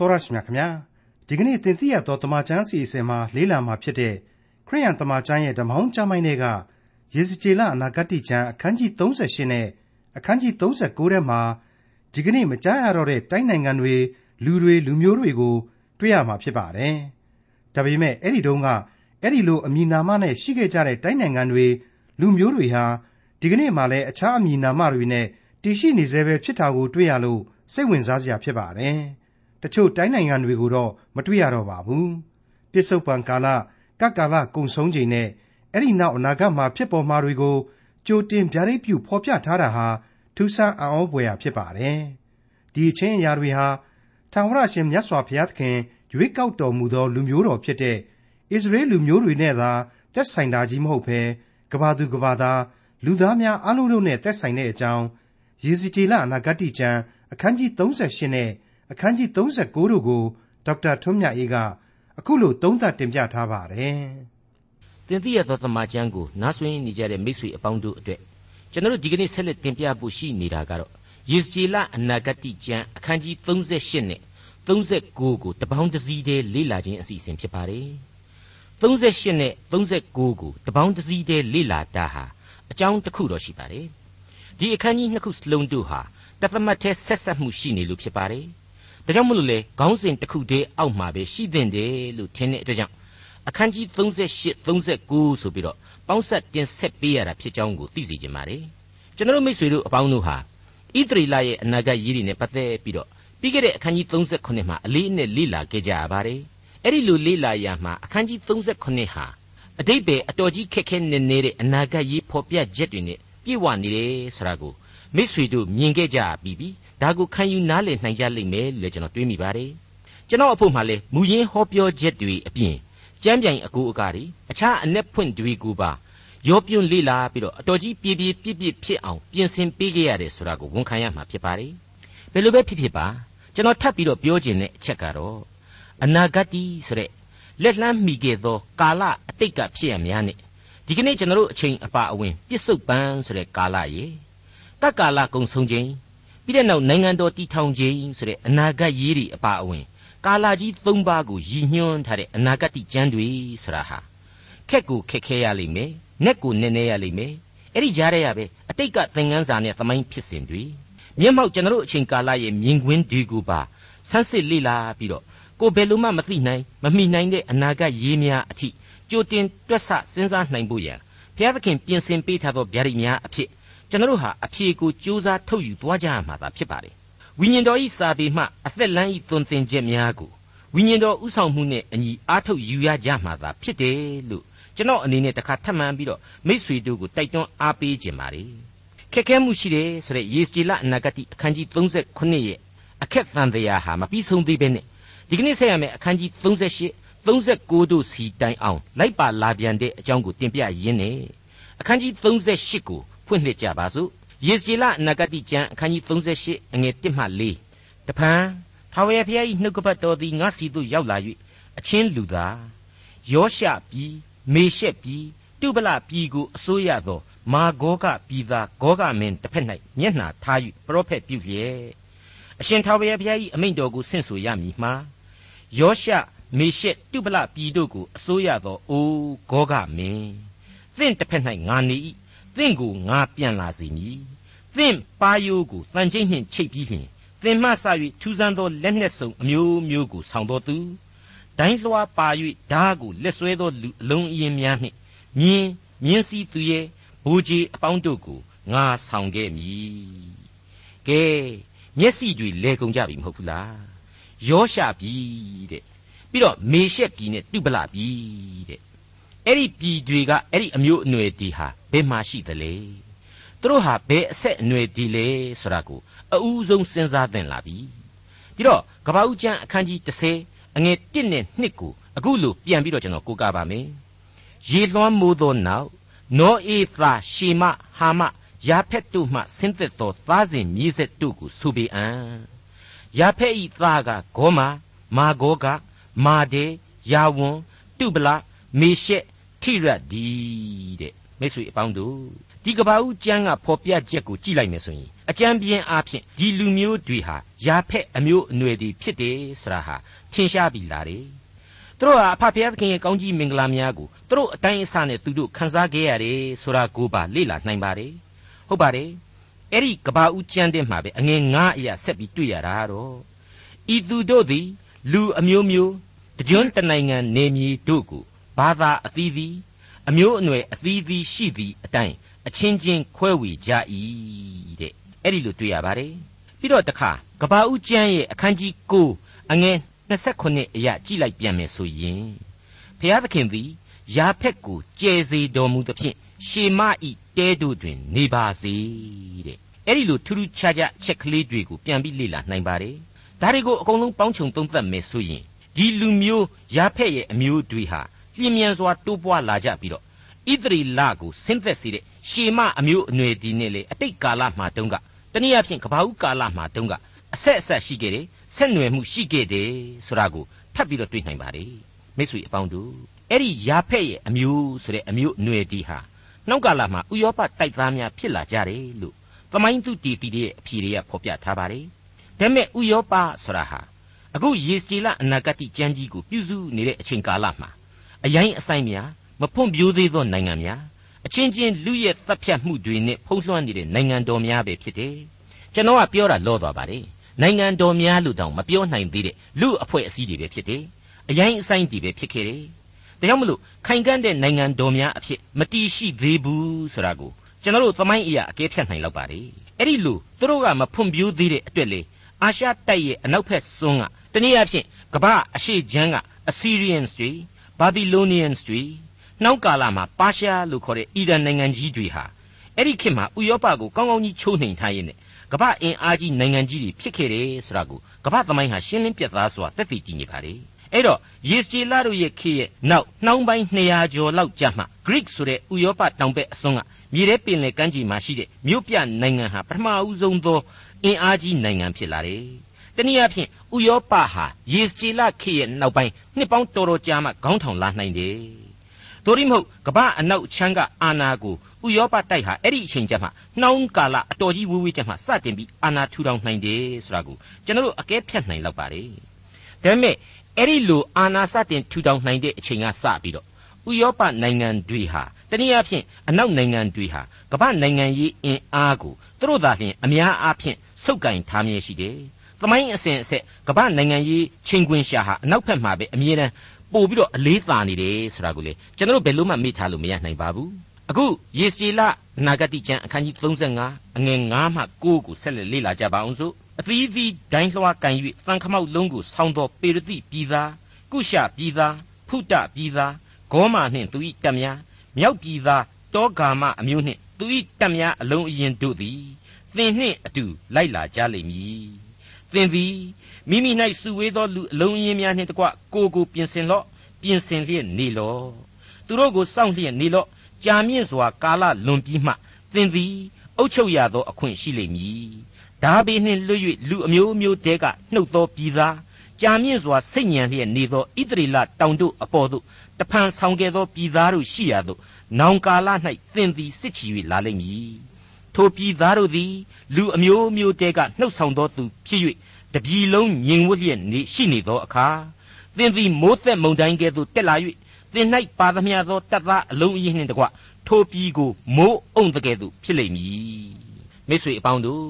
တော်ရရှိမြခင်ဗျာဒီကနေ့သင်သိရသောတမချန်းစီအစဉ်မှာလေးလာမှာဖြစ်တဲ့ခရိယန်တမချန်းရဲ့ဓမ္မောင်းကျမ်းပိုင်းတွေကယေဇကျေလအနာဂတိကျမ်းအခန်းကြီး38နဲ့အခန်းကြီး39ထဲမှာဒီကနေ့မကြားရတော့တဲ့တိုင်းနိုင်ငံတွေလူတွေလူမျိုးတွေကို တွေ့ရမှာဖြစ်ပါတယ်ဒါပေမဲ့အဲ့ဒီတုန်းကအဲ့ဒီလိုအမည်နာမနဲ့ရှိခဲ့ကြတဲ့တိုင်းနိုင်ငံတွေလူမျိုးတွေဟာဒီကနေ့မှလည်းအခြားအမည်နာမတွေနဲ့တည်ရှိနေသေးပဲဖြစ်တာကိုတွေ့ရလို့စိတ်ဝင်စားစရာဖြစ်ပါတယ်။ တချို့တိုင်းနိုင်ငံတွေကိုတော့မတွေ့ရတော့ပါဘူး။ပြစ္ဆုတ်ပံကာလကကာလကုံဆုံးချိန်နဲ့အဲ့ဒီနောက်အနာဂတ်မှာဖြစ်ပေါ်မှာတွေကိုကြိုတင်ဗျာဒိတ်ပြုဖော်ပြထားတာဟာထူးဆန်းအံ့ဩဖွယ်ရာဖြစ်ပါတယ်။ဒီအချင်းအရာတွေဟာထာဝရရှင်မြတ်စွာဘုရားသခင်ရွေးကောက်တော်မူသောလူမျိုးတော်ဖြစ်တဲ့ဣသရေလလူမျိုးတွေနဲ့သာသက်ဆိုင်တာကြီးမဟုတ်ဘဲကဘာသူကဘာသားလူသားများအလုံးလုံးနဲ့သက်ဆိုင်တဲ့အကြောင်းရေစီတီလအနာဂတိကျမ်းအခန်းကြီး38နဲ့ အခန်းကြီး39တို့ကိုဒေါက်တာထွန်းမြတ်အေးကအခုလိုသုံးသပ်တင်ပြထားပါတယ်။သင်သိရသောသမကျမ်းကိုနားဆွင့်နေကြတဲ့မိတ်ဆွေအပေါင်းတို့အတွက်ကျွန်တော်တို့ဒီကနေ့ဆက်လက်တင်ပြဖို့ရှိနေတာကတော့ယေစကြည်လအနာဂတိကျမ်းအခန်းကြီး38နဲ့39ကိုတပေါင်းတစည်းတည်းလေ့လာခြင်းအစီအစဉ်ဖြစ်ပါတယ်။38နဲ့39ကိုတပေါင်းတစည်းတည်းလေ့လာတာဟာအကြောင်းတစ်ခုတော့ရှိပါတယ်။ဒီအခန်းကြီးနှစ်ခုစလုံးတို့ဟာတသမတ်ထဲဆက်ဆက်မှုရှိနေလို့ဖြစ်ပါတယ်။ ဒါကြောင့်မလို့လေခေါင်းစဉ်တစ်ခုတည်းအောက်မှာပဲရှိသင့်တယ်လို့ထင်တဲ့အတွက်ကြောင့်အခန်းကြီး38 39ဆိုပြီးတော့ပေါင်းဆက်တင်ဆက်ပေးရတာဖြစ်ကြောင်းကိုသိစေချင်ပါတယ်။ကျွန်တော်တို့မိတ်ဆွေတို့အပေါင်းတို့ဟာဣသရေလရဲ့အနာဂတ်ရည်တွေနဲ့ပတ်သက်ပြီးတော့ပြီးခဲ့တဲ့အခန်းကြီး38မှာအလေးအနက်လေ့လာခဲ့ကြရပါတယ်။အဲ့ဒီလိုလေ့လာရမှာအခန်းကြီး38ဟာအတိတ်ပဲအတော်ကြီးခက်ခဲနေနေတဲ့အနာဂတ်ရေးဖော်ပြချက်တွေနဲ့ပြည့်ဝနေတယ်ဆိုတာကိုမိษွေတို့မြင်ခဲ့ကြပြီးပြီ ဒါကိုခံယူနားလည်နိုင်ကြလိမ့်မယ်လို့ကျွန်တော်တွေးမိပါတယ်ကျွန်တော်အဖို့မှလည်းမူရင်းဟောပြောချက်တွေအပြင်ကြမ်းပြိုင်အကူအကာတွေအခြားအ내ဖွင့်တွေကိုပါရောပြွန်းလေ့လာပြီးတော့အတော်ကြီးပြေပြေပြစ်ပြစ်ဖြစ်အောင်ပြင်ဆင်ပေးခဲ့ရတယ်ဆိုတာကိုဝန်ခံရမှာဖြစ်ပါတယ်ဘယ်လိုပဲဖြစ်ဖြစ်ပါကျွန်တော်ထပ်ပြီးတော့ပြောခြင်းတဲ့အချက်ကတော့အနာဂတ်တီဆိုတဲ့လက်လန်းမိခဲ့သောကာလအတိတ်ကဖြစ်ရများနဲ့ဒီကနေ့ကျွန်တော်တို့အချိန်အပါအဝင်ပြစ္ဆုတ်ပန်းဆိုတဲ့ကာလရေတက္ကာလကုံဆုံးခြင်း ပြီးတဲ့နောက်နိုင်ငံတော်တည်ထောင်ခြင်းဆိုတဲ့အနာဂတ်ရေးတွေအပါအဝင်ကာလကြီး၃ပါးကိုရည်ညွှန်းထားတဲ့အနာဂတ်ကျမ်းတွေဆိုတာဟာခက်ကိုခက်ခဲရလိမ့်မယ်၊နဲ့ကိုနည်းနည်းရလိမ့်မယ်။အဲ့ဒီကြားထဲရပဲအတိတ်ကသင်ခန်းစာနဲ့သမိုင်းဖြစ်စဉ်တွေမျက်မှောက်ကျွန်တော်တို့အချိန်ကာလရဲ့မြင်ကွင်းတွေကိုပါဆန်းစစ်လေ့လာပြီးတော့ကိုဘယ်လိုမှမသိနိုင်မမိနိုင်တဲ့အနာဂတ်ရေးများအထိကြိုတင်တွက်ဆစဉ်းစားနိုင်ဖို့ရန်ဘုရားသခင်ပြင်ဆင်ပေးထားသောဗျာဒိတ်များအဖြစ် ကျွန်တော်တို့ဟာအဖြေကိုကြိုးစားထုတ်ယူသွားကြရမှာသာဖြစ်ပါတယ်ဝိညာဉ်တော်ဤစာပေမှအသက်လမ်းဤသွန်သင်ချက်များကိုဝိညာဉ်တော်ဥဆောင်မှုနဲ့အညီအားထုတ်ယူရကြမှာသာဖြစ်တယ်လို့ကျွန်တော်အနေနဲ့တခါထပ်မံပြီးတော့မိษွေတို့ကိုတိုက်တွန်းအားပေးခြင်းပါတယ်ခက်ခဲမှုရှိတယ်ဆိုတဲ့ယေစကြည်လအနာဂတိအခန်းကြီး38ရဲ့အခက်သံတရားဟာမပြီးဆုံးသေးပဲနဲ့ဒီကနေ့ဆက်ရမယ့်အခန်းကြီး38 39တို့စီတိုင်အောင်လိုက်ပါလာပြန်တဲ့အကြောင်းကိုတင်ပြရင်းနဲ့အခန်းကြီး38ကို ဖွင့်လှစ်ကြပါစို့ယေဇေလနဂတိကျမ်းအခန်းကြီး38အငယ်1မှ4တဖန်ထာဝရဘုရား၏နှုတ်ကပတ်တော်သည်ငါစီသို့ရောက်လာ၍အချင်းလူသားယောရှပြည်မေရှက်ပြည်တုပလပြည်ကိုအစိုးရသောမာဂောကပြည်သားဂောကမင်းတစ်ဖက်၌မျက်နှာထား၍ပရောဖက်ပြုလျက်အရှင်ထာဝရဘုရား၏အမိန့်တော်ကိုဆင့်ဆိုရမည်မှာယောရှမေရှက်တုပလပြည်တို့ကိုအစိုးရသောအိုးဂောကမင်းသင်တစ်ဖက်၌ငါနေ၏ သင်ကိုငါပြန်လာစေမည်သင်ပါယိုးကိုတန်ကျိတ်နှင့်ချိတ်ပြီးလျှင်သင်မှဆ၍ထူးဆန်းသောလက်နှက်စုံအမျိုးမျိုးကိုဆောင်တော်သူဒိုင်းလွှားပါ၍ဓားကိုလက်ဆွဲသောလူအလုံးအင်းများနှင့်မြင်းမြင်းစည်းသူရဲ့ဘူကြီးအပေါင်းတို့ကိုငါဆောင်ခဲ့မည်ကဲမျက်စိတွေလဲကုန်ကြပြီမဟုတ်ဘူးလားယောရှပြီတဲ့ပြီးတော့မေရှက်ပြီနဲ့တုပလပြီတဲ့အဲ့ဒီပြည်တွေကအဲ့ဒီအမျိုးအနွယ်ဒီဟာ ဘယ်မှာရှိသလဲသူတို့ဟာဘယ်အဆက်အနွယ်ဒီလဲဆိုတာကိုအဦးဆုံးစဉ်းစားသင့်လာပြီဒီတော့ကပ္ပဦးကျမ်းအခန်းကြီး30အငယ်1နဲ့2ကိုအခုလို့ပြန်ပြီးတော့ကျွန်တော်ကိုးကားပါမယ်ရေလွှမ်းမိုးသောနောက်နောအေသာရှေမဟာမယာဖက်တို့မှဆင်းသက်သောသားစဉ်မြေးဆက်တို့ကိုဆိုပေအံ့ယာဖက်ဤသားကဂေါမာမာဂောကမာဒေယာဝွန်တုပလမေရှက်ထိရတ်ဒီတဲ့ မိတ်ဆွေအပေါင်းတို့ဒီကဘာဦးကျမ်းကဖော်ပြချက်ကိုကြည့်လိုက်မယ်ဆိုရင်အကြံပြင်းအားဖြင့်ဒီလူမျိုးတွေဟာယာဖက်အမျိုးအနွယ်တွေဖြစ်တယ်ဆိုတာဟာထင်ရှားပြီလားတဲ့သူတို့ဟာအဖဖျားသခင်ရဲ့ကောင်းကြီးမင်္ဂလာများကိုသူတို့အတိုင်းအဆနဲ့သူတို့ခံစားခဲ့ရတယ်ဆိုတာကိုပါလေ့လာနိုင်ပါတယ်ဟုတ်ပါတယ်အဲ့ဒီကဘာဦးကျမ်းတဲ့မှာပဲအငယ်9အရာဆက်ပြီးတွေ့ရတာတော့ဤသူတို့သည် လူအမျိုးမျိုးတကြွတနိုင်ငံနေမည်တို့ကိုဘာသာအသီးသီး အမျိုးအနွယ်အသီးသီးရှိသည့်အတိုင်းအချင်းချင်းခွဲဝေကြ၏တဲ့အဲ့ဒီလိုတွေ့ရပါတယ်ပြီးတော့တခါကဘာဦးကျမ်းရဲ့အခန်းကြီး9အငယ်29အရာကြည့်လိုက်ပြန်မယ်ဆိုရင်ဘုရားသခင်သည်ယာဖက်ကိုကျဲစေတော်မူသဖြင့်ရှေမဤတဲတို့တွင် နေပါစေတဲ့အဲ့ဒီလိုထူးထူးခြားခြားချက်ကလေးတွေကိုပြန်ပြီးလေ့လာနိုင်ပါတယ်ဒါတွေကိုအကုန်လုံးပေါင်းခြုံသုံးသပ်မယ်ဆိုရင်ဒီလူမျိုးယာဖက်ရဲ့အမျိုးတွေဟာ လျင်မြန်စွာတိုးပွားလာကြပြီးတော့ဣသရေလကိုဆင်းသက်စေတဲ့ရှေမအမျိုးအနွယ်ဒီနဲ့လေအတိတ်ကာလမှာတုန်းကတနည်းအားဖြင့်ကဘာဦးကာလမှာတုန်းကအဆက်အဆက်ရှိခဲ့တယ်ဆက်နွယ်မှုရှိခဲ့တယ်ဆိုတာကိုထပ်ပြီးတော့တွေ့နိုင်ပါတယ်မိတ်ဆွေအပေါင်းတို့အဲ့ဒီယာဖက်ရဲ့အမျိုးဆိုတဲ့အမျိုးအနွယ်ဒီဟာနောက်ကာလမှာဥရောပတိုက်သားများဖြစ်လာကြတယ်လို့သမိုင်းသူတီတီရဲ့အဖြေတွေကဖော်ပြထားပါတယ်ဒါပေမဲ့ဥရောပဆိုတာဟာအခုယေစတီလအနာဂတိကျမ်းကြီးကိုပြုစုနေတဲ့အချိန်ကာလမှာ အရင်အဆိုင်များမဖွံ့ဖြိုးသေးသောနိုင်ငံများအချင်းချင်းလူရဲ့တပ်ဖြတ်မှုတွေနဲ့ဖုံးလွှမ်းနေတဲ့နိုင်ငံတော်များပဲဖြစ်တယ်ကျွန်တော်ကပြောတာလောသွားပါတယ်နိုင်ငံတော်များလို့တောင်မပြောနိုင်သေးတဲ့လူအဖွဲ့အစည်းတွေပဲဖြစ်တယ်အရင်အဆိုင်တွေပဲဖြစ်ခဲ့တယ်ဒါကြောင့်မလို့ခိုင်ကန့်တဲ့နိုင်ငံတော်များအဖြစ်မတီးရှိသေးဘူးဆိုတာကိုကျွန်တော်တို့သမိုင်းအရာအကဲဖြတ်နိုင်လောက်ပါတယ်အဲ့ဒီလိုသူတို့ကမဖွံ့ဖြိုးသေးတဲ့အတွက်လေအာရှတိုက်ရဲ့အနောက်ဘက်စွန်းကတနည်းအားဖြင့်ကမ္ဘာအရှေ့ချမ်းက Assyrians တွေ Babylonians တွေနောက်ကာလမှာပါရှားလို့ခေါ်တဲ့အီရန်နိုင်ငံကြီးတွေဟာအဲ့ဒီခေတ်မှာဥရောပကိုကောင်းကောင်းကြီးချိုးနှိမ်ထားရင်းနဲ့ကမ္ဘာအင်အားကြီးနိုင်ငံကြီးတွေဖြစ်ခဲ့တယ်ဆိုတာကိုကမ္ဘာသမိုင်းဟာရှင်းလင်းပြသစွာသက်သေတည်နေပါလေအဲ့တော့ယေစကျေလတို့ရဲ့ခေတ်ရဲ့နောက်နှောင်းပိုင်း200ကျော်လောက်ကြာမှ Greek ဆိုတဲ့ဥရောပတောင်ဘက်အစွန်းကမြေထဲပင်လယ်ကမ်းခြေမှာရှိတဲ့မြို့ပြနိုင်ငံဟာပထမဦးဆုံးသောအင်အားကြီးနိုင်ငံဖြစ်လာတယ်။ တနည်းအားဖြင့်ဥရောပဟာယေစကျေလခေတ်ရဲ့နောက်ပိုင်းနှစ်ပေါင်းတော်တော်ကြာမှခေါင်းထောင်လာနိုင်တယ်။သို့ရမဟုတ်ကမ္ဘာအနောက်ချမ်းကအာနာကိုဥရောပတိုက်ဟာအဲ့ဒီအချိန်ကျမှနှောင်းကာလအတော်ကြီးဝေးဝေးကျမှစတင်ပြီးအာနာထူထောင်နိုင်တယ်ဆိုတာကိုကျွန်တော်တို့အကဲဖြတ်နိုင်လောက်ပါလေ။ဒါပေမဲ့အဲ့ဒီလိုအာနာစတင်ထူထောင်နိုင်တဲ့အချိန်ကစပြီးတော့ဥရောပနိုင်ငံတွေဟာတနည်းအားဖြင့်အနောက်နိုင်ငံတွေဟာကမ္ဘာနိုင်ငံရေးအင်အားကိုသူတို့သာလျှင်အများအားဖြင့်စုပ်ကင်ထားမြဲရှိတယ်။ သမိုင်းအစဉ်အဆက်ကမ္ဘာနိုင်ငံရေးချင်းခွင်ရှာဟာအနောက်ဘက်မှာပဲအမြဲတမ်းပို့ပြီးတော့အလေးသာနေတယ်ဆိုတာကိုလေကျွန်တော်တို့ဘယ်လို့မှမေ့ထားလို့မရနိုင်ပါဘူး။အခုယေစီလနာဂတိကျမ်းအခန်းကြီး35အငယ်9မှ9ကိုဆက်လက်လေ့လာကြပါအောင်စို့အသီးသီးဒိုင်းလွှားကန်၍သံခမောက်လုံးကိုဆောင်းသောပေရတိပြည်သားကုရှပြည်သားဖုတပြည်သားဂေါမာနှင့်သူ၏တပ်များမြောက်ပြည်သားတောဂါမအမျိုးနှင့်သူ၏တပ်များအလုံးအရင်တို့သည်သင်နှင့်အတူလိုက်လာကြလိမ့်မည် သင်သည်မိမိ၌စုဝေးသောလူအလုံးအရင်များနှင့်တကွကိုကိုပြင်ဆင်လော့ပြင်ဆင်လျက်နေလော့သူတို့ကိုစောင့်လျက်နေလော့ကြာမြင့်စွာကာလလွန်ပြီးမှသင်သည်အုတ်ချုပ်ရသောအခွင့်ရှိလိမ့်မည်ဒါဘေးနှင့်လွတ်၍လူအမျိုးမျိုးတဲကနှုတ်သောပြည်သားကြာမြင့်စွာစိတ်ညံလျက်နေသောဣသရေလတောင်တို့အပေါ်သို့တဖန်ဆောင်ခဲ့သောပြည်သားတို့ရှိရာသို့နောင်ကာလ၌သင်သည်စစ်ချီ၍လာလိမ့်မည် ထိုပြည်သားတို့သည်လူအမျိုးမျိုးတဲကနှုတ်ဆောင်သောသူဖြစ်၍တပြည်လုံးညင်ဝတ်လျက်နေရှိနေသောအခါသင်သည်မိုးသက်မုန်တိုင်းကဲ့သို့တက်လာ၍သင်၌ပါသမျှသောတပ်သားအလုံးအင်းနှင့်တကွထိုပြည်ကိုမိုးအုံတကဲ့သို့ဖြစ်လိမ့်မည်မိတ်ဆွေအပေါင်းတို့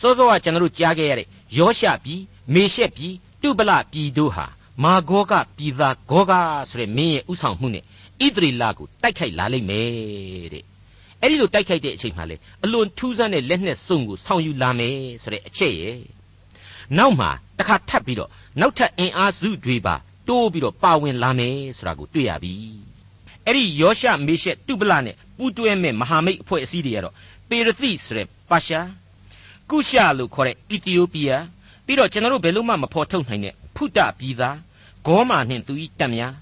စောစောကကျွန်တော်တို့ကြားခဲ့ရတဲ့ယောရှပြည်မေရှက်ပြည်တုပလပြည်တို့ဟာမာဂောကပြည်သားဂောဂဆိုတဲ့မင်းရဲ့ဥဆောင်မှုနဲ့ဣသရေလကိုတိုက်ခိုက်လာလိမ့်မယ်တဲ့ အဲ့ဒီလိုတိုက်ခိုက်တဲ့အချိန်မှာလေအလွန်ထူးဆန်းတဲ့လက်နဲ့စုံကိုဆောင်ယူလာမယ်ဆိုတဲ့အချက်ရဲ့နောက်မှာတစ်ခါထပ်ပြီးတော့နောက်ထပ်အင်အားစုတွေပါတိုးပြီးတော့ပါဝင်လာမယ်ဆိုတာကိုတွေ့ရပြီအဲ့ဒီယောရှမေရှက်တုပလနဲ့ပူးတွဲမဲ့မဟာမိတ်အဖွဲ့အစည်းတွေကတော့ပေရသိဆိုတဲ့ပါရှားကုရှာလို့ခေါ်တဲ့အီသီယိုးပီးယားပြီးတော့ကျွန်တော်တို့ဘယ်လို့မှမဖော်ထုတ်နိုင်တဲ့ဖုတပြည်သားဂေါမာနှင့်သူဤတပ်များ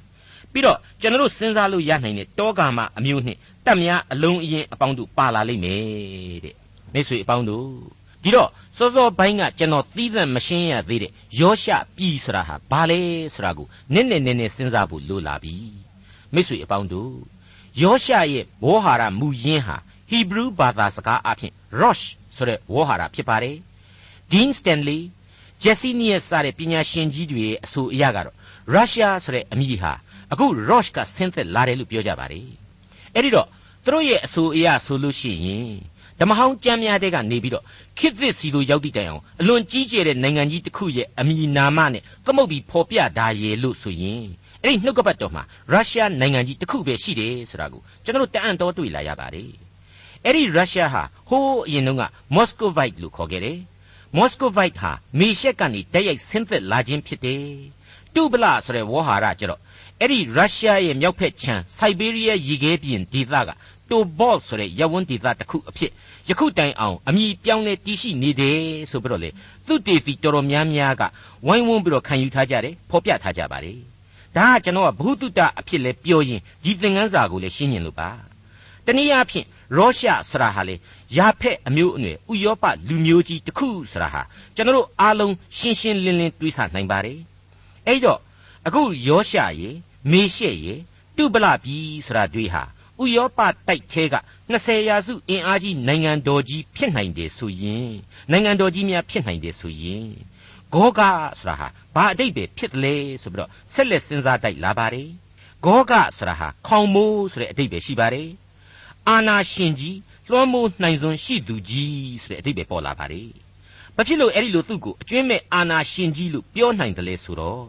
ပြီးတော့ကျွန်တော်တို့စဉ်းစားလို့ရနိုင်တဲ့တောကာမအမျိုးနှင့်တပ်များအလုံးအရင်အပေါင်းတို့ပါလာလိမ့်မယ်တဲ့မိတ်ဆွေအပေါင်းတို့ဒီတော့စောစောပိုင်းကကျွန်တော်သီးသန့်မရှင်းရသေးတဲ့ယောရှပြည်ဆိုတာဟာဘာလဲဆိုတာကိုနည်းနည်းနည်းနည်းစဉ်းစားဖို့လိုလာပြီမိတ်ဆွေအပေါင်းတို့ယောရှရဲ့ဘောဟာရမူရင်းဟာဟ Hebrew ဘာသာစကားအဖြစ် Rosh ဆိုတဲ့ဝေါ်ဟာရဖြစ်ပါတယ်။ Dean Stanley Jessenius စတဲ့ပညာရှင်ကြီးတွေရဲ့အဆိုအရကတော့ Russia ဆိုတဲ့အမည်ဟာ အခု Rosh ကဆင်းသက်လာတယ်လို့ပြောကြပါတယ်။အဲ့ဒီတော့သူတို့ရဲ့အဆိုအရဆိုလို့ရှိရင်ဓမ္မဟောင်းကျမ်းများတဲ့ကနေပြီးတော့ခေတ်သစ်စီလိုရောက်တည်တိုင်အောင်အလွန်ကြီးကျယ်တဲ့နိုင်ငံကြီးတစ်ခုရဲ့အမည်နာမနဲ့သမုတ်ပြီးဖော်ပြတာရယ်လို့ဆိုရင်အဲ့ဒီနှုတ်ကပတ်တော်မှာရုရှားနိုင်ငံကြီးတစ်ခုပဲရှိတယ်ဆိုတာကိုကျွန်တော်တို့တအံ့တော်တွေ့လာရပါတယ်အဲ့ဒီရုရှားဟာဟိုးအရင်တုန်းကမော်စကိုဗိုက်လို့ခေါ်ခဲ့တယ်မော်စကိုဗိုက်ဟာမေရှက်ကနေတိုက်ရိုက်ဆင်းသက်လာခြင်းဖြစ်တယ်တုပလဆိုတဲ့ဝေါ်ဟာရကျတော့ အဲ့ဒီရုရှားရဲ့မြောက်ဖက်ခြမ်းစိုက်ဘေးရီးယားရေခဲပြင်ဒေသကတိုဘော့ဆိုတဲ့ရဝန်းဒေသတစ်ခုအဖြစ်ယခုတိုင်အောင်အမိပြောင်းလဲတည်ရှိနေတယ်ဆိုပြီးတော့လေသူတေဖီတော်တော်များများကဝိုင်းဝန်းပြီးတော့ခံယူထားကြတယ်ဖော်ပြထားကြပါတယ်ဒါကကျွန်တော်ကဘ ഹു တုတအဖြစ်လဲပြောရင်ဒီသင်ခန်းစာကိုလည်းရှင်းညင်လို့ပါတနည်းအားဖြင့်ရောရှဆရာဟာလေယာဖက်အမျိုးအနွယ်ဥရောပလူမျိုးကြီးတစ်ခုဆရာဟာကျွန်တော်တို့အားလုံးရှင်းရှင်းလင်းလင်းတွေးဆနိုင်ပါတယ်အဲ့တော့အခုယောရှရေ မေရှေရေတုပလပြီဆရာတွေဟာဥရောပတိုက်ခဲက20ရာစုအင်အားကြီးနိုင်ငံတော်ကြီးဖြစ်နိုင်တယ်ဆိုရင်နိုင်ငံတော်ကြီးများဖြစ်နိုင်တယ်ဆိုရင်ဂောဂဆိုတာဟာဘာအတိတ်ပဲဖြစ်တယ်လဲဆိုပြီးတော့ဆက်လက်စဉ်းစားတိုက်လာပါတယ်ဂောဂဆိုတာဟာခေါင်မိုးဆိုတဲ့အတိတ်ပဲရှိပါတယ်အာနာရှင်ကြီးလွှမ်းမိုးနိုင်စွမ်းရှိသူကြီးဆိုတဲ့အတိတ်ပဲပေါ်လာပါတယ်ဘာဖြစ်လို့အဲ့ဒီလိုသူ့ကိုအကျွင်းမဲ့အာနာရှင်ကြီးလို့ပြောနိုင်တယ်လဲဆိုတော့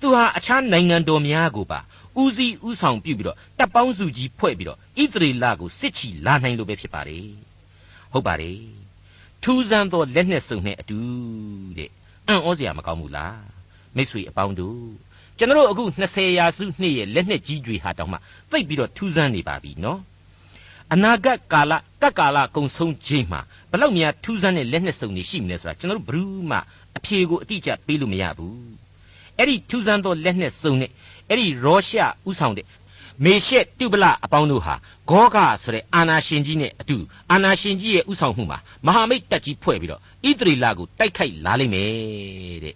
သူဟာအခြားနိုင်ငံတော်များကိုပါဦးစီးဦးဆောင်ပြုပြီးတော့တပ်ပေါင်းစုကြီးဖွဲ့ပြီးတော့ဣသရေလကိုစစ်ချီလာနိုင်လို့ပဲဖြစ်ပါတယ်ဟုတ်ပါတယ်ထူးဆန်းသောလက်နဲ့စုံနဲ့အတူတဲ့အံ့ဩစရာမကောင်းဘူးလားမိတ်ဆွေအပေါင်းတို့ကျွန်တော်အခု20ရာစုနှစ်ရဲ့လက်နဲ့ကြီးတွေဟာတောင်မှသိပ်ပြီးတော့ထူးဆန်းနေပါပြီနော်အနာဂတ်ကာလကတ်ကာလကုံဆုံးခြင်းမှာဘလောက်များထူးဆန်းတဲ့လက်နဲ့စုံနေရှိမလဲဆိုတာကျွန်တော်ဘယ်သူမှအဖြေကိုအတိအကျပေးလို့မရဘူး အဲ့ဒီထူးဆန်းသောလက်နဲ့စုံတဲ့အဲ့ဒီရောရှဥဆောင်တဲ့မေရှက်တုပလအပေါင်းတို့ဟာဂောဂဆိုတဲ့အာနာရှင်ကြီးနဲ့အတူအာနာရှင်ကြီးရဲ့ဥဆောင်မှုမှာမဟာမိတ်တပ်ကြီးဖွဲ့ပြီးတော့ဣသရေလကိုတိုက်ခိုက်လာလိမ့်မယ်တဲ့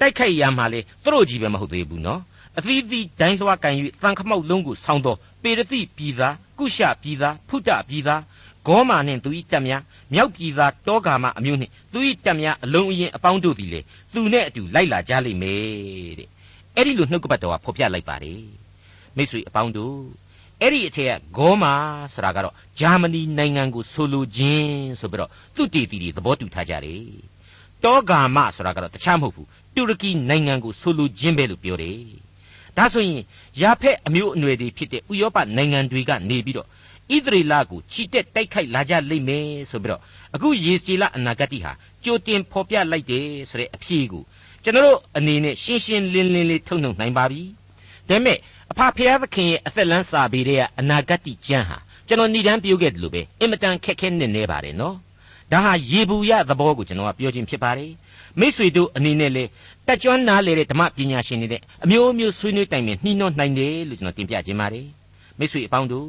တိုက်ခိုက်ရမှာလေသူတို့ကြီးပဲမဟုတ်သေးဘူးနော်အသီးသီးဒိုင်းသွားကန်၍သံခမောက်လုံးကိုဆောင်းသောပေရတိပြည်သားကုရှပြည်သားဖုတပြည်သားဂေါမာနှင့်သူ၏တပ်များမြောက်ပြည်သားတောဂါမအမျိုးနှင့်သူ၏တပ်များအလုံးအရင်အပေါင်းတို့သည်လေ သူနဲ့အတူလိုက်လာကြလိမ့်မယ်တဲ့အဲ့ဒီလိုနှုတ်ကပတ်တော်ကဖော်ပြလိုက်ပါတယ်မိတ်ဆွေအပေါင်းတို့အဲ့ဒီအထက်ကဂေါမာဆိုတာကတော့ဂျာမနီနိုင်ငံကိုဆိုလိုခြင်းဆိုပြီးတော့သူတေတီတွေသဘောတူထားကြတယ်တောဂါမဆိုတာကတော့တခြားမဟုတ်ဘူးတူရကီနိုင်ငံကိုဆိုလိုခြင်းပဲလို့ပြောတယ်ဒါဆိုရင်ယာဖက်အမျိုးအနွယ်တွေဖြစ်တဲ့ဥရောပနိုင်ငံတွေကနေပြီးတော့ ဣသရေလကိုချီတက်တိုက်ခိုက်လာကြလိမ့်မယ်ဆိုပြီးတော့အခုယေစီလအနာဂတ်ဟာကြိုတင်ဖော်ပြလိုက်တယ်ဆိုတဲ့အဖြေကိုကျွန်တော်အနေနဲ့ရှင်းရှင်းလင်းလင်းလေးထုတ်နှုတ်နိုင်ပါပြီဒါပေမဲ့အဖဖျားသခင်ရဲ့အသက်လန်းစာပေတဲ့အနာဂတ်ကျမ်းဟာကျွန်တော်ဏ္ဍန်ပြုခဲ့တယ်လို့ပဲအင်မတန်ခက်ခဲနေနေပါတယ်နော်ဒါဟာရေဘူးရသဘောကိုကျွန်တော်ကပြောခြင်းဖြစ်ပါတယ်မိษွေတို့အနေနဲ့လေတက်ကြွနားလေတဲ့ဓမ္မပညာရှင်တွေတဲ့အမျိုးမျိုးဆွေးနွေးတိုင်ပင်နှီးနှောနိုင်တယ်လို့ကျွန်တော်တင်ပြခြင်းပါတယ်မိษွေအပေါင်းတို့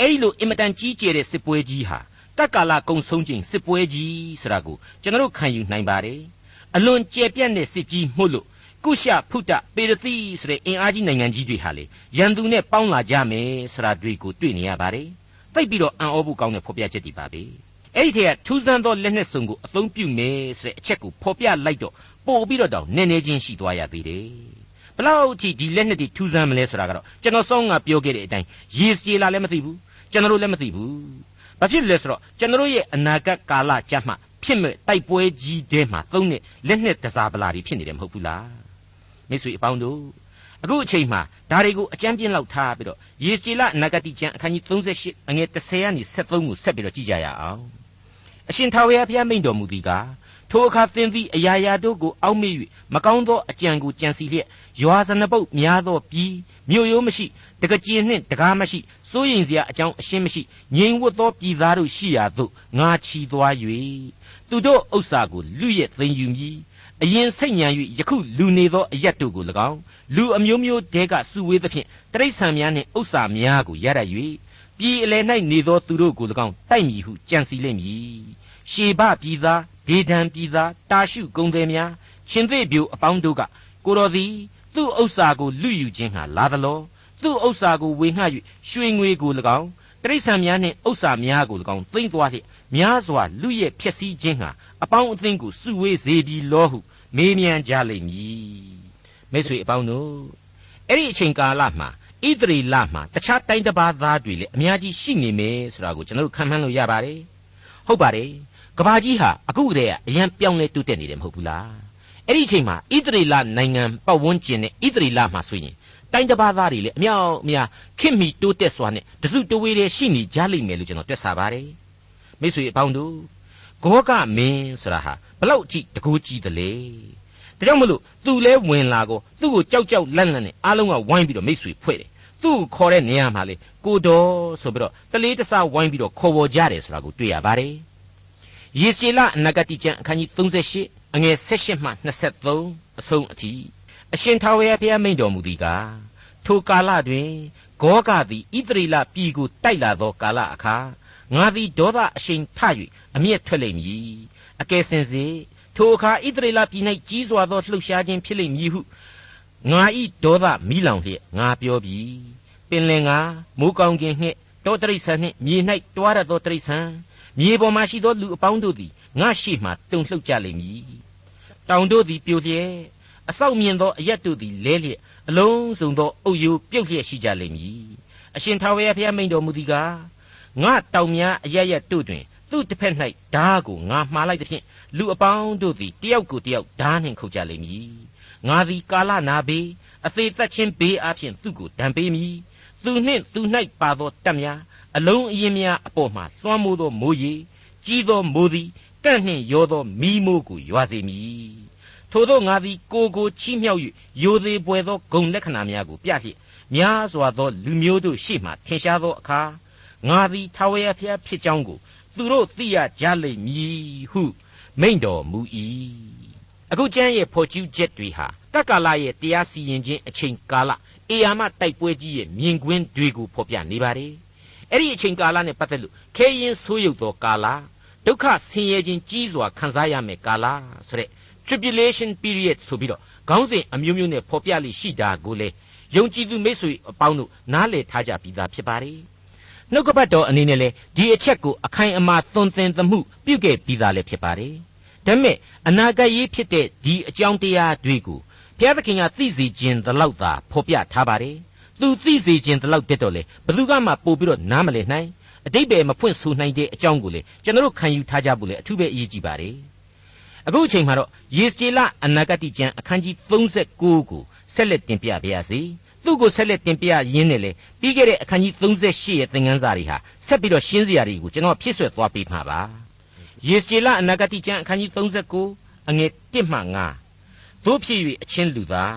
အဲ့ဒီလိုအင်မတန်ကြီးကျယ်တဲ့စစ်ပွဲကြီးဟာတက္ကာလကုံဆုံးခြင်းစစ်ပွဲကြီးဆိုတာကိုကျွန်တော်ခံယူနိုင်ပါတယ်အလွန်ကျယ်ပြန့်တဲ့စစ်ကြီးမှုလို့ကုရှဖုတပေရသိဆိုတဲ့အင်အားကြီးနိုင်ငံကြီးတွေဟာလေရန်သူနဲ့ပေါင်းလာကြမယ်ဆိုတာတွေကိုတွေ့နေရပါတယ်သိပ်ပြီးတော့အံ့ဩဖို့ကောင်းတဲ့ဖော်ပြချက်တွေပါပဲအဲ့ဒီထက်ကထူးဆန်းသောလက်နက်စုံကိုအသုံးပြုမယ်ဆိုတဲ့အချက်ကိုဖော်ပြလိုက်တော့ပို့ပြီးတော့တောင်နည်းနည်းချင်းရှိသွားရသေးတယ်ဘလောက်အထိဒီလက်နက်တွေထူးဆန်းမလဲဆိုတာကတော့ကျွန်တော်စောင်းကပြောခဲ့တဲ့အတိုင်းရေစကြေလာလည်းမသိဘူး ကျွန်တော်လည်းမသိဘူးဘာဖြစ်လဲဆိုတော့ကျွန်တော်ရဲ့အနာဂတ်ကာလကြမှာဖြစ်မဲ့တိုက်ပွဲကြီးတဲမှာသုံးတဲ့လက်နှစ်တစားပလာတွေဖြစ်နေတယ်မဟုတ်ဘူးလားမိတ်ဆွေအပေါင်းတို့အခုအချိန်မှာဒါတွေကိုအကြမ်းပြင်းလောက်ထားပြီးတော့ယေစီလနဂတိကျမ်းအခန်းကြီး38အငယ်30ကနေ73ကိုဆက်ပြီးတော့ကြည့်ကြရအောင်အရှင်ထာဝရဘုရားမိန့်တော်မူသည်ကား ထိုအခါသင်သည်အရာရာတို့ကိုအောက်မေ့၍မကောင်းသောအကြံကိုကြံစီလျက်ယွာဇနပုတ်များသောပြီးမြို့ရိုးမရှိတကကြင်နှင့်တကားမရှိစိုးရင်စရာအကြောင်းအရှင်းမရှိငြိမ်ဝတ်သောပြည်သားတို့ရှိရာသို့ငါချီသွား၍သူတို့ဥစ္စာကိုလူရဲ့သိမ်းယူမည်အရင်စိတ်ညံ၍ယခုလူနေသောအရက်တို့ကို၎င်းလူအမျိုးမျိုးတဲကစုဝေးသဖြင့်တိရစ္ဆာန်များနှင့်ဥစ္စာများကိုရရ၍ပြည်အလယ်၌နေသောသူတို့ကို၎င်းတိုက်မည်ဟုကြံစီလိမ့်မည်ရှေဘပြည်သား ဒေဒံပြည်သားတာရှုကုံသည်များရှင်သေပြိုအပေါင်းတို့ကကိုတော်သည်သူ့ဥစ္စာကိုလူယူခြင်းဟာလာသလောသူ့ဥစ္စာကိုဝေငှ၍ရွှေငွေကို၎င်းတတိရစ္ဆာန်များနှင့်ဥစ္စာများကို၎င်းသိမ့်သွားလျက်များစွာလူရဲ့ဖြစ်စည်းခြင်းဟာအပေါင်းအသင်းကိုစုဝေးစေပြီလောဟုမေးမြန်းကြလိမ့်မည်မိတ်ဆွေအပေါင်းတို့အဲ့ဒီအချိန်ကာလမှာဣသရေလမှာတခြားတိုင်းတစ်ပါးသားတွေလည်းအများကြီးရှိနေမယ်ဆိုတာကိုကျွန်တော်တို့ခံမှန်းလို့ရပါတယ်ဟုတ်ပါတယ် ကဘာကြီးဟာအခုတည်းကအရန်ပြောင်းလဲတိုးတက်နေတယ်မဟုတ်ဘူးလားအဲ့ဒီအချိန်မှာဣသရေလနိုင်ငံပတ်ဝန်းကျင်နဲ့ဣသရေလမှာဆိုရင်တိုင်းတစ်ပါးသားတွေလည်းအမြောက်အများခင်မီတိုးတက်စွာနဲ့တစုတဝေးတည်းရှိနေကြလိမ့်မယ်လို့ကျွန်တော်တွက်ဆပါတယ်မိတ်ဆွေအပေါင်းတို့ဂောကမင်းဆိုတာဟာဘလောက်ကြည့်တကူကြီးတယ်လေဒါကြောင့်မလို့သူလဲဝင်လာကိုသူ့ကိုကြောက်ကြောက်လန့်လန့်နဲ့အားလုံးကဝိုင်းပြီးတော့မိတ်ဆွေဖွဲ့တယ်သူ့ကိုခေါ်တဲ့နေရာမှာလေကိုတော်ဆိုပြီးတော့တလေးတစားဝိုင်းပြီးတော့ခေါ်ပေါ်ကြတယ်ဆိုတာကိုတွေ့ရပါတယ် ယေစီလအနာဂတိကျမ်းအခန်းကြီး38အငယ်16မှ23အဆုံးအထိအရှင်ထာဝရဘုရားမိန့်တော်မူသည်ကားထိုကာလတွင်ဂောကသည်ဣသရေလပြည်ကိုတိုက်လာသောကာလအခါငါသည်ဒေါသအရှိန်ထ၍အမျက်ထွက်လိမ့်မည်အကယ်စင်စေထိုအခါဣသရေလပြည်၌ကြီးစွာသောလှုပ်ရှားခြင်းဖြစ်လိမ့်မည်ဟုငါဤဒေါသမီးလောင်လျက်ငါပြောပြီပင်လင်ငါမိုးကောင်းခြင်းနှင့်တောတရိษံနှင့်မြေ၌တွားရသောတရိษံ မြေပေါ်မှရှိသောလူအပေါင်းတို့သည်ငါရှိမှတုန်လှုပ်ကြလိမ့်မည်တောင်တို့သည်ပြိုလျက်အဆောက်မြင်သောအရက်တို့သည်လဲလျက်အလုံးစုံသောအုပ်ယိုးပြုတ်လျက်ရှိကြလိမ့်မည်အရှင်ထာဝရဘုရားမိန့်တော်မူသည်ကားငါတောင်များအရရက်တို့တွင်သူ့တစ်ဖက်၌ဓားကိုငါမှားလိုက်သဖြင့်လူအပေါင်းတို့သည်တယောက်ကိုတယောက်ဓားနှင့်ခုတ်ကြလိမ့်မည်ငါသည်ကာလနာဘေးအသေးသက်ချင်းဘေးအပြင်သူ့ကိုဒဏ်ပေးမည်သူနှင့်သူ၌ပါသောတက်များ အလုံးအရင်များအပေါ်မှသွမ်းမိုးသောမိုးရီကြီးသောမိုးသည်ကန့်နှင့်ရောသောမီးမိုးကိုရွာစေမည်ထို့သောငါသည်ကိုကိုချီးမြှောက်၍ယိုသေးပွေသောဂုံလက္ခဏာများကိုပြလျက်များစွာသောလူမျိုးတို့ရှေ့မှထင်ရှားသောအခါငါသည်ထာဝရဘုရားဖြစ်ကြောင်းကိုသူတို့သိရကြလိမ့်မည်ဟုမိန့်တော်မူ၏အခုကျမ်းရဲ့ဖော်ကျူးချက်တွေဟာတက္ကလာရဲ့တရားစီရင်ခြင်းအချိန်ကာလအေယာမတိုက်ပွဲကြီးရဲ့မြင်ကွင်းတွေကိုဖော်ပြနေပါတယ် အဲ့ဒီအချိန်ကာလနဲ့ပတ်သက်လို့ခဲရင်ဆိုးရုပ်သောကာလဒုက္ခဆင်းရဲခြင်းကြီးစွာခံစားရမယ်ကာလဆိုတဲ့ tribulation period ဆိုပြီးတော့ခေါင်းစဉ်အမျိုးမျိုးနဲ့ဖော်ပြလိရှိတာကိုလေယုံကြည်သူမိတ်ဆွေအပေါင်းတို့နားလည်ထားကြပြီးသားဖြစ်ပါတယ်နှုတ်ကပတ်တော်အနေနဲ့လေဒီအချက်ကိုအခိုင်အမာသွန်သင်သမှုပြုခဲ့ပြီးသားလည်းဖြစ်ပါတယ်ဒါပေမဲ့အနာဂတ်ရေးဖြစ်တဲ့ဒီအကြောင်းတရားတွေကိုဘုရားသခင်ကသိစေခြင်းတလောက်သာဖော်ပြထားပါတယ် သူသိစေခြင်းတလောက်တက်တော့လေဘသူကမှပို့ပြီးတော့နားမလည်နိုင်အတိတ်ပဲမဖွင့်ဆိုနိုင်တဲ့အကြောင်းကိုလေကျွန်တော်တို့ခံယူထားကြဖို့လေအထူးပဲအရေးကြီးပါတယ်အခုအချိန်မှာတော့ယေစကျေလအနာဂတိကျမ်းအခန်းကြီး39ကိုဆက်လက်တင်ပြပါရစေသူ့ကိုဆက်လက်တင်ပြရင်းနဲ့လေပြီးခဲ့တဲ့အခန်းကြီး38ရဲ့သင်ခန်းစာတွေဟာဆက်ပြီးတော့ရှင်းစရာတွေကိုကျွန်တော်ဖြည့်ဆွက်သွားပေးမှာပါယေစကျေလအနာဂတိကျမ်းအခန်းကြီး39အငယ်1မှ9တို့ဖြစ်၍အချင်းလူသား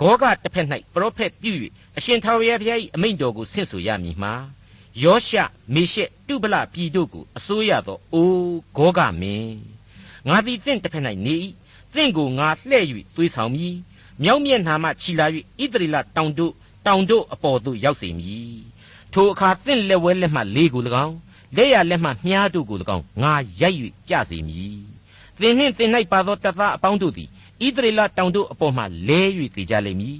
ဂောကတစ်ဖက်၌ပရောဖက်ပြု၍အရှင်ထာဝရဘုရား၏အမိန့်တော်ကိုဆင့်ဆိုရမည်မှာယောရှမေရှက်တုပလပြည်တို့ကိုအစိုးရသောအိုးဂောကမင်းငါသည်တင့်တစ်ဖက်၌နေ၏တင့်ကိုငါလှဲ့၍သွေးဆောင်မည်မြောက်မျက်နှာမှခြီလာ၍ဣသရေလတောင်တို့တောင်တို့အပေါ်သို့ရောက်စေမည်ထိုအခါတင့်လက်ဝဲလက်မှလေးကို၎င်းလက်ရလက်မှမြားတို့ကို၎င်းငါရိုက်၍ကြစေမည်သင်နှင့်သင်၌ပါသောတပ်သားအပေါင်းတို့သည် ဣသရေလတောင်တို့အပေါ်မှလဲ၍တည်ကြလိမ့်မည်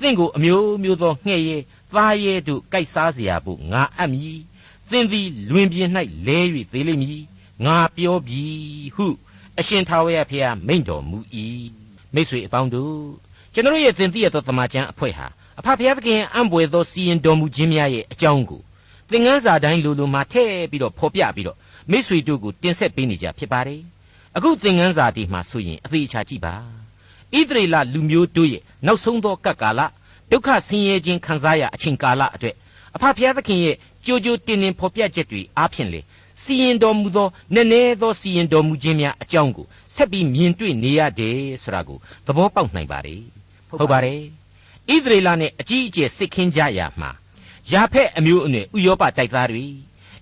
သင်ကိုအမျိုးမျိုးသောငှဲ့ရဲသားရဲတို့ကြိုက်စားเสียဖို့ငါအပ်မည်သင်သည်လွင်ပြင်၌လဲ၍သေးလိမ့်မည်ငါပြောပြီဟုအရှင်ထာဝရဘုရားမိန့်တော်မူ၏မိတ်ဆွေအပေါင်းတို့ကျွန်တော်ရဲ့သင်သိရသောတမန်ကျမ်းအဖွဲ့ဟာအဖဖခင်သခင်အံ့ဘွယ်သောစီရင်တော်မူခြင်းများရဲ့အကြောင်းကိုသင်ခန်းစာတိုင်းလိုလိုမှထည့်ပြီးတော့ဖော်ပြပြီးတော့မိတ်ဆွေတို့ကိုတင်ဆက်ပေးနေကြဖြစ်ပါတယ်အခုသင်ခန်းစာဒီမှာဆိုရင်အသေးချာကြည့်ပါ ဣသရေလလူမျိုးတို့ရဲ့နောက်ဆုံးသောကပ်ကာလဒုက္ခဆင်းရဲခြင်းခံစားရအချိန်ကာလအတွက်အဖဖခင်သခင်ရဲ့ကြိုးကြိုးတင်တင်ဖော်ပြချက်တွေအားဖြင့်လေစီရင်တော်မူသောနည်းနည်းသောစီရင်တော်မူခြင်းများအကြောင်းကိုဆက်ပြီးမြင်တွေ့နေရတယ်ဆိုတာကိုသဘောပေါက်နိုင်ပါ रे ဟုတ်ပါတယ်ဣသရေလနဲ့အကြီးအကျယ်စစ်ခင်းကြရမှာယာဖက်အမျိုးအနွယ်ဥရောပတိုက်သားတွေ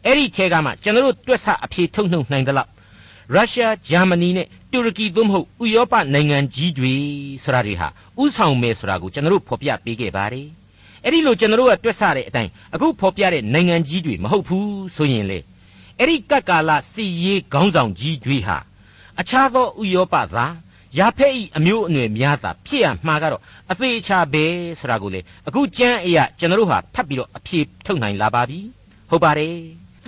အဲ့ဒီထဲကမှကျွန်တော်တို့တွက်ဆအဖြေထုတ်နှုတ်နိုင်သလောက်ရုရှားဂျာမနီနဲ့ တူရကီသို့မဟုတ်ဥရောပနိုင်ငံကြီးတွေဆိုတာတွေဟာဥဆောင်မယ်ဆိုတာကိုကျွန်တော်တို့ဖော်ပြပေးခဲ့ပါတယ်အဲ့ဒီလိုကျွန်တော်တို့ကတွက်ဆတဲ့အတိုင်းအခုဖော်ပြတဲ့နိုင်ငံကြီးတွေမဟုတ်ဘူးဆိုရင်လေအဲ့ဒီကပ်ကာလစီရေးခေါင်းဆောင်ကြီးတွေဟာအခြားသောဥရောပသားယာဖက်ဤအမျိုးအနွယ်များသာဖြစ်ရမှာကတော့အသေးချာပဲဆိုတာကိုလေအခုကျမ်းအရာကျွန်တော်တို့ဟာထပ်ပြီးတော့အဖြေထုတ်နိုင်လာပါပြီဟုတ်ပါတယ်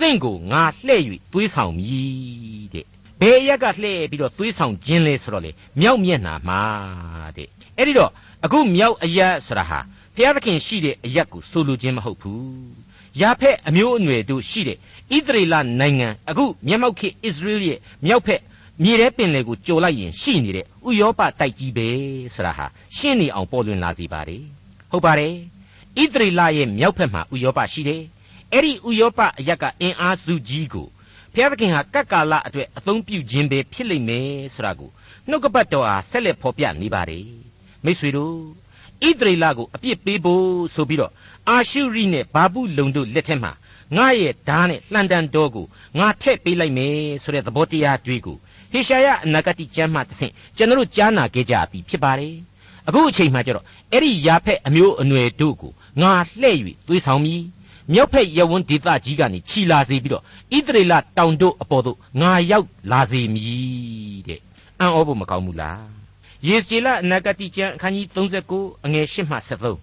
သင်ကိုငါလှဲ့၍သွေးဆောင်မည်တဲ့ ဘယ်ရက်ကလှဲ့ပြီးတော့သွေးဆောင်ခြင်းလဲဆိုတော့လေမြောက်မျက်နှာမှာတဲ့အဲ့ဒီတော့အခုမြောက်အရက်ဆိုတာဟာဘုရားသခင်ရှိတဲ့အရက်ကိုဆိုလိုခြင်းမဟုတ်ဘူးယာဖက်အမျိုးအနွယ်တို့ရှိတဲ့ဣသရေလနိုင်ငံအခုမျက်မှောက်ခေဣသရေလရဲ့မြောက်ဖက်မြေထဲပင်လေကိုကြော်လိုက်ရင်ရှိနေတဲ့ဥယောပတိုက်ကြီးပဲဆိုတာဟာရှင်းနေအောင်ပေါ်လွင်လာစီပါတယ်ဟုတ်ပါတယ်ဣသရေလရဲ့မြောက်ဖက်မှာဥယောပရှိတယ်အဲ့ဒီဥယောပအရက်ကအင်အားစုကြီးကို ဘုရားသခင်ဟာကပ်ကာလအတွက်အသုံးပြုခြင်းပဲဖြစ်လိမ့်မယ်ဆိုတာကိုနှုတ်ကပတ်တော်ဟာဆက်လက်ဖော်ပြနေပါတယ်မိတ်ဆွေတို့ဣသရေလကိုအပြစ်ပေးဖို့ဆိုပြီးတော့အာရှုရိနဲ့ဘာဘူးလုံတို့လက်ထက်မှာငါရဲ့ဓာတ်နဲ့လှန်တန်တော်ကိုငါထည့်ပေးလိုက်မယ်ဆိုတဲ့သဘောတရားတွေးကိုဟေရှာယအနာဂတိကျမ်းမှတဆင့်ကျွန်တော်တို့ကြားနာခဲ့ကြပြီဖြစ်ပါတယ်အခုအချိန်မှကျတော့အဲ့ဒီယာဖက်အမျိုးအနွယ်တို့ကိုငါလှဲ့၍သွေးဆောင်မည် မြောက်ဖက်ရဝန်းဒေသကြီးကနေခြီလာစေပြီးတော့ဣသရေလတောင်တို့အပေါ်သို့ငါရောက်လာစေမည်တဲ့အံ့ဩဖို့မကောင်းဘူးလားယေစကျေလအနာဂတိကျမ်းအခန်းကြီး39အငယ်8မှ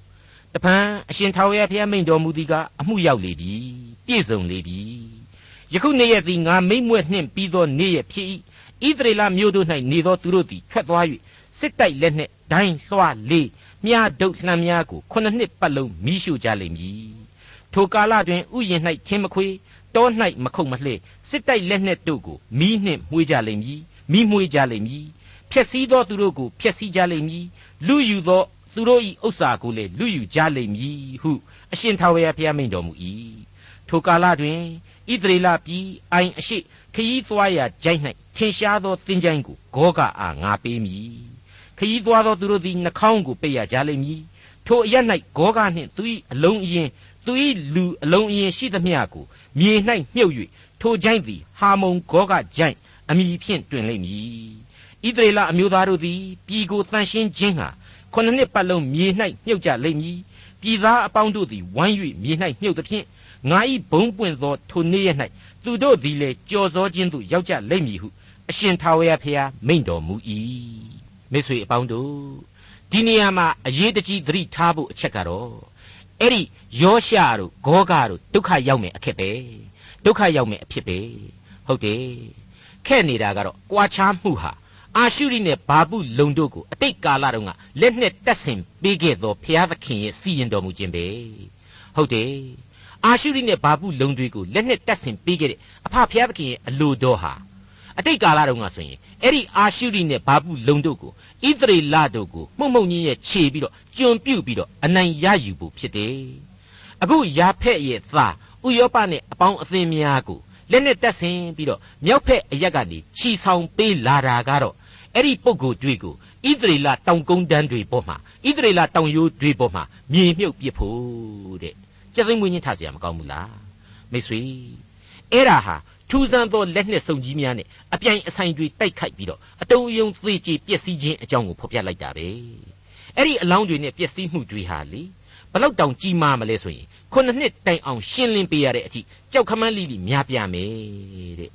73တပန်းအရှင်ထာဝရဘုရားမိန့်တော်မူသည်ကအမှုရောက်လေပြီပြည့်စုံလေပြီယခုနေ့ရက်သည်ငါမိမ့်မွဲ့နှင့်ပြီးသောနေ့ရက်ဖြစ်၏ဣသရေလမြို့တို့၌နေသောသူတို့သည်ထွက်သွား၍စစ်တိုက်လက်နှင့်ဒိုင်းလွှားလေးမြားဒုတ်လှမ်းများကိုခုနှစ်နှစ်ပတ်လုံးမိရှုကြလိမ့်မည် ထိုကာလတွင်ဥယျာဉ်၌ခင်းမခွေတော၌မခုတ်မလှဲ့စစ်တိုက်လက်နှင့်တို့ကိုမိနှင့်မှုေးကြလိမ့်မည်မိမှုေးကြလိမ့်မည်ဖျက်ဆီးသောသူတို့ကိုဖျက်ဆီးကြလိမ့်မည်လူယူသောသူတို့၏ဥစ္စာကိုလည်းလူယူကြလိမ့်မည်ဟုအရှင်ထာဝရဘုရားမိန့်တော်မူ၏ထိုကာလတွင်ဣသရေလပြည်အိုင်အရှိခยีသွားရာကြိုက်၌ထင်ရှားသောသင်္ချိုင်းကိုဂောကအားငါပေးမည်ခยีသွားသောသူတို့သည်နှာခေါင်းကိုပိတ်ရကြလိမ့်မည်ထိုအရ၌ဂောကနှင့်သူ၏အလုံးအရင် သူ၏လူအလုံးအရင်ရှိသမျှကိုမြေ၌မြုပ်၍ထိုကြိုက်သည်ဟာမုံဂောကကြိုက်အမိဖြင့်တွင်လိမ့်မည်ဣသရေလအမျိုးသားတို့သည်ပြည်ကိုတန်ရှင်းခြင်းဟာခုနှစ်နှစ်ပတ်လုံးမြေ၌မြုပ်ကြလိမ့်မည်ပြည်သားအပေါင်းတို့သည်ဝိုင်း၍မြေ၌မြုပ်သဖြင့်ငါ၏ဘုံပွင့်သောထိုနေ့ရ၌သူတို့သည်လည်းကြော်စောခြင်းသို့ရောက်ကြလိမ့်မည်ဟုအရှင်ထာဝရဘုရားမိန့်တော်မူ၏မိတ်ဆွေအပေါင်းတို့ဒီနေရာမှာအရေးတကြီးသတိထားဖို့အချက်ကတော့ အဲ့ဒီယောရှတို့ဂောဂတို့ဒုက္ခရောက်မယ်အခက်ပဲဒုက္ခရောက်မယ်အဖြစ်ပဲဟုတ်တယ်ခဲ့နေတာကတော့ကြွားချမှုဟာအာရှုရိနဲ့ဘာပုလုံတို့ကိုအတိတ်ကာလတုန်းကလက်နဲ့တက်ဆင်ပေးခဲ့သောဘုရားသခင်ရဲ့စီရင်တော်မူခြင်းပဲဟုတ်တယ်အာရှုရိနဲ့ဘာပုလုံတွေကိုလက်နဲ့တက်ဆင်ပေးခဲ့တဲ့အဖဘုရားသခင်ရဲ့အလိုတော်ဟာ အတိတ်ကာလတုန်းကဆိုရင်အဲ့ဒီအာရှုရိနဲ့ဘာပုလုံတို့ကိုဣသရေလတို့ကိုမှုံမှုံကြီးရဲ့ခြေပြီးတော့ကျွန်ပြုတ်ပြီးတော့အနိုင်ရယူဖို့ဖြစ်တယ်အခုယာဖက်ရဲ့သားဥယောပနဲ့အပေါင်းအသင်းများကိုလက်နဲ့တက်ဆင်ပြီးတော့မြောက်ဖက်အရက်ကနေခြီဆောင်ပေးလာတာကတော့အဲ့ဒီပုံကိုတွေ့ကိုဣသရေလတောင်ကုန်းတန်းတွေပေါ်မှာဣသရေလတောင်ရိုးတွေပေါ်မှာမြေမြုပ်ပစ်ဖို့တဲ့ကြက်သိမ်းမွေးချင်းထားเสียမကောင်းဘူးလားမိတ်ဆွေအဲ့ဒါဟာ ထူးဆန်းသောလက်နှစ်စုံကြီးများနဲ့အပြိုင်အဆိုင်တွေတိုက်ခိုက်ပြီးတော့အတုံးအယုံသေးချေပျက်စီးခြင်းအကြောင်းကိုဖော်ပြလိုက်တာပဲအဲ့ဒီအလောင်းတွေနဲ့ပျက်စီးမှုတွေဟာလေဘလောက်တောင်ကြီးမားမလဲဆိုရင်ခုနှစ်နှစ်တိုင်အောင်ရှင်းလင်းပေးရတဲ့အထိကြောက်ခမန်းလိလိများပြမယ်တဲ့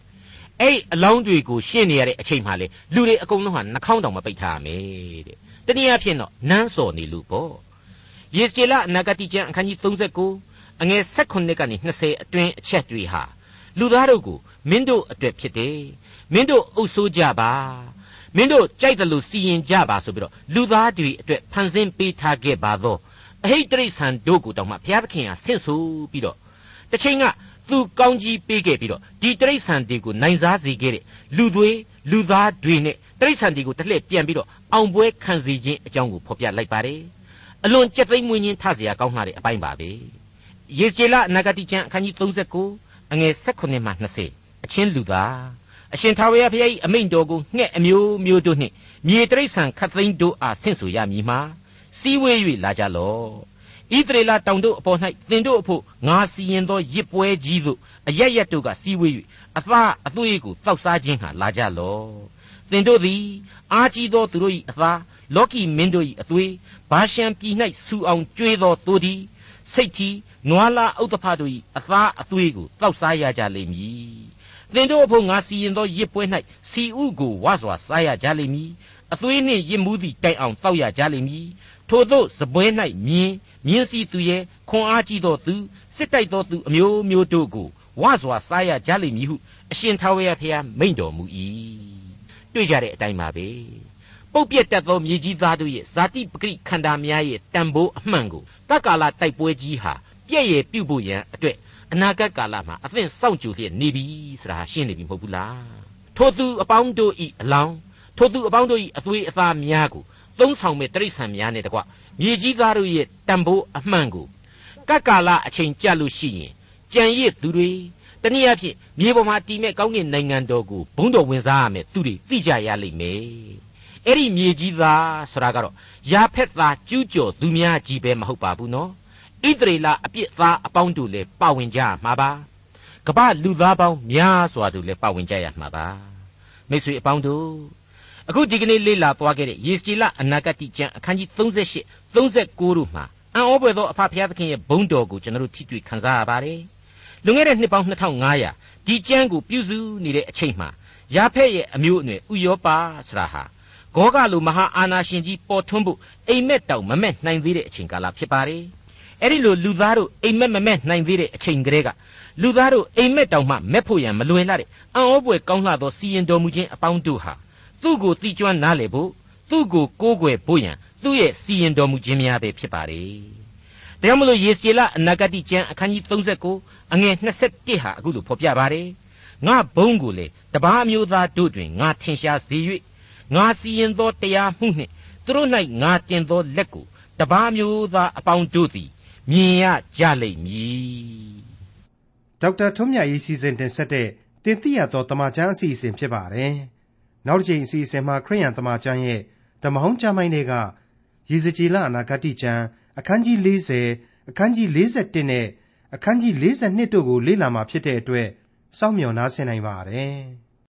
အဲ့အလောင်းတွေကိုရှင်းနေရတဲ့အချိန်မှလေလူတွေအကုန်လုံးဟာနှာခေါင်းတောင်မပိတ်ထားမယ်တဲ့တနည်းအားဖြင့်တော့နန်းစော်နေလူပေါ့ယေစကျေလအနာဂတိကျမ်းအခန်းကြီး39အငယ်16ကနေ20အတွင်းအချက်တွေဟာ လူသားတို့ကိုမင်းတို့အတွက်ဖြစ်တယ်မင်းတို့အုပ်ဆိုးကြပါမင်းတို့ကြိုက်တယ်လို့စီရင်ကြပါဆိုပြီးတော့လူသားတွေအတွက်ဖန်ဆင်းပေးထားခဲ့ပါသောအဟိတ်တိရစ္ဆာန်တို့ကိုတောင်မှဘုရားသခင်ကဆင့်ဆိုပြီးတော့တစ်ချိန်ကသူကောင်းကြီးပေးခဲ့ပြီးတော့ဒီတိရစ္ဆာန်တွေကိုနိုင်စားစေခဲ့တဲ့လူတွေလူသားတွေနဲ့တိရစ္ဆာန်တွေကိုတစ်လှည့်ပြန်ပြီးတော့အောင်ပွဲခံစီခြင်းအကြောင်းကိုဖော်ပြလိုက်ပါတယ်အလွန်ကြက်သိမ်းမွေးခြင်းထစရာကောင်းလာတဲ့အပိုင်းပါပဲရေကျေလအနာဂတိကျမ်းအခန်းကြီး39 အငယ်16မှ20အချင်းလူသားအရှင်ထာဝရဘုရား၏အမိန့်တော်ကိုငှက်အမျိုးမျိုးတို့နှင့်မြေတိရစ္ဆာန်ခတ်သိမ်းတို့အားဆင့်ဆိုရမည်မှာစီးဝေး၍လာကြလော့ဣသရေလတောင်တို့အပေါ်၌သင်တို့အဖို့ငါစီရင်သောရစ်ပွဲကြီးသို့အရရက်တို့ကစီးဝေး၍အသားအသွေးကိုတောက်စားခြင်းဟာလာကြလော့သင်တို့သည်အာကြီးသောသူတို့၏အသားလောကီမင်းတို့၏အသွေးဘာရှံပြည်၌ဆူအောင်ကျွေးသောသူသည်စိတ်ကြီး နွားလာဥဒ္ဓဖတို့၏အသားအသွေးကိုတောက်စားရကြလိမ့်မည်သင်တို့အဖို့ငါစီရင်သောရစ်ပွဲ၌စီဥကိုဝါစွာစားရကြလိမ့်မည်အသွေးနှင့်ရစ်မှုသည့်တိုင်အောင်တောက်ရကြလိမ့်မည်ထို့သောစပွဲ၌မြင်းမြင်းစီသူရဲ့ခွန်အားကြီးသောသူစစ်တိုက်သောသူအမျိုးမျိုးတို့ကိုဝါစွာစားရကြလိမ့်မည်ဟုအရှင်ထာဝရဘုရားမိန့်တော်မူ၏တွေ့ကြတဲ့အတိုင်းပါပဲပုတ်ပြက်တတ်သောမြေကြီးသားတို့ရဲ့ဇာတိပဂိခန္ဓာများရဲ့တန်ဖိုးအမှန်ကိုတက္ကာလတိုက်ပွဲကြီးဟာ ပြည့်ရပြုတ်ဖို့ရန်အတွက်အနာဂတ်ကာလမှာအသင့်စောင့်ကြိုလျက်နေပြီဆိုတာရှင်းနေပြီမဟုတ်ဘူးလားထိုသူအပေါင်းတို့ဤအလောင်းထိုသူအပေါင်းတို့ဤအသွေးအသားများကိုသုံးဆောင်မဲ့တိရစ္ဆာန်များနဲ့တကွမြေကြီးသားတို့ရဲ့တန်ဖိုးအမှန်ကိုကက္ကာလအချိန်ကြလို့ရှိရင်ကြံရစ်သူတွေတနည်းအားဖြင့်မြေပေါ်မှာတည်မဲ့ကောင်းကင်နိုင်ငံတော်ကိုဘုံတော်ဝင်စားရမယ်သူတွေသိကြရလိမ့်မယ်အဲ့ဒီမြေကြီးသားဆိုတာကတော့ရာဖက်သားကျူးကျော်သူများကြီးပဲမဟုတ်ပါဘူးနော် ဣသရေလအပြစ်သားအပေါင်းတို့လည်းပါဝင်ကြမှာပါကမ္ဘာလူသားပေါင်းများစွာတို့လည်းပါဝင်ကြရမှာပါမိတ်ဆွေအပေါင်းတို့အခုဒီကနေ့လေ့လာသွားခဲ့တဲ့ယေစကြည်လအနာဂတ်ကျမ်းအခန်းကြီး38 39တို့မှာအံ့ဩဖွယ်သောအဖဖျားသခင်ရဲ့ဘုန်းတော်ကိုကျွန်တော်တို့ထိတွေ့ခံစားရပါတယ်လွန်ခဲ့တဲ့နှစ်ပေါင်း2500ဒီကျမ်းကိုပြုစုနေတဲ့အချိန်မှာယာဖက်ရဲ့အမျိုးအနွယ်ဥယောပါဆိုတာဟာဂောဂလိုမဟာအာနာရှင်ကြီးပေါ်ထွန်းဖို့အိမ်မက်တောင်မမက်နိုင်သေးတဲ့အချိန်ကာလဖြစ်ပါတယ် အဲ့ဒီလိုလူသားတို့အိမ်မက်မမက်နိုင်သေးတဲ့အချိန်ကလေးကလူသားတို့အိမ်မက်တောင်မှမက်ဖို့ရန်မလွယ်လာတဲ့အံ့ဩဖွယ်ကောင်းလှသောစီရင်တော်မူခြင်းအပေါင်းတို့ဟာသူ့ကိုတိကျွမ်းနားလေဖို့သူ့ကိုကိုးကွယ်ဖို့ရန်သူ့ရဲ့စီရင်တော်မူခြင်းများပဲဖြစ်ပါတယ်။ဒါကြောင့်မလို့ယေစီလအနာဂတိကျမ်းအခန်းကြီး39အငယ်21ဟာအခုလိုဖော်ပြပါတယ်။ငါဘုန်းကိုလေတပားမျိုးသားတို့တွင်ငါထင်ရှားစေ၍ငါစီရင်သောတရားမှုနှင့်သူတို့၌ငါတင်သောလက်ကိုတပားမျိုးသားအပေါင်းတို့သည် မြင်ရကြလိမ့်မည်ဒေါက်တာထွန်းမြတ်ရေးစီစဉ်တင်ဆက်တဲ့တင်ပြသောတမချန်းအစီအစဉ်ဖြစ်ပါတယ်နောက်တစ်ချိန်အစီအစဉ်မှာခရိယန်တမချန်းရဲ့ဓမ္မဟောင်းကျမ်းပိုင်းတွေကရေစကြည်လအနာဂတိကျမ်းအခန်းကြီး40အခန်းကြီး41နဲ့အခန်းကြီး42တို့ကိုလေ့လာမှာဖြစ်တဲ့အတွက်စောင့်မျှော်နားဆင်နိုင်ပါတယ်။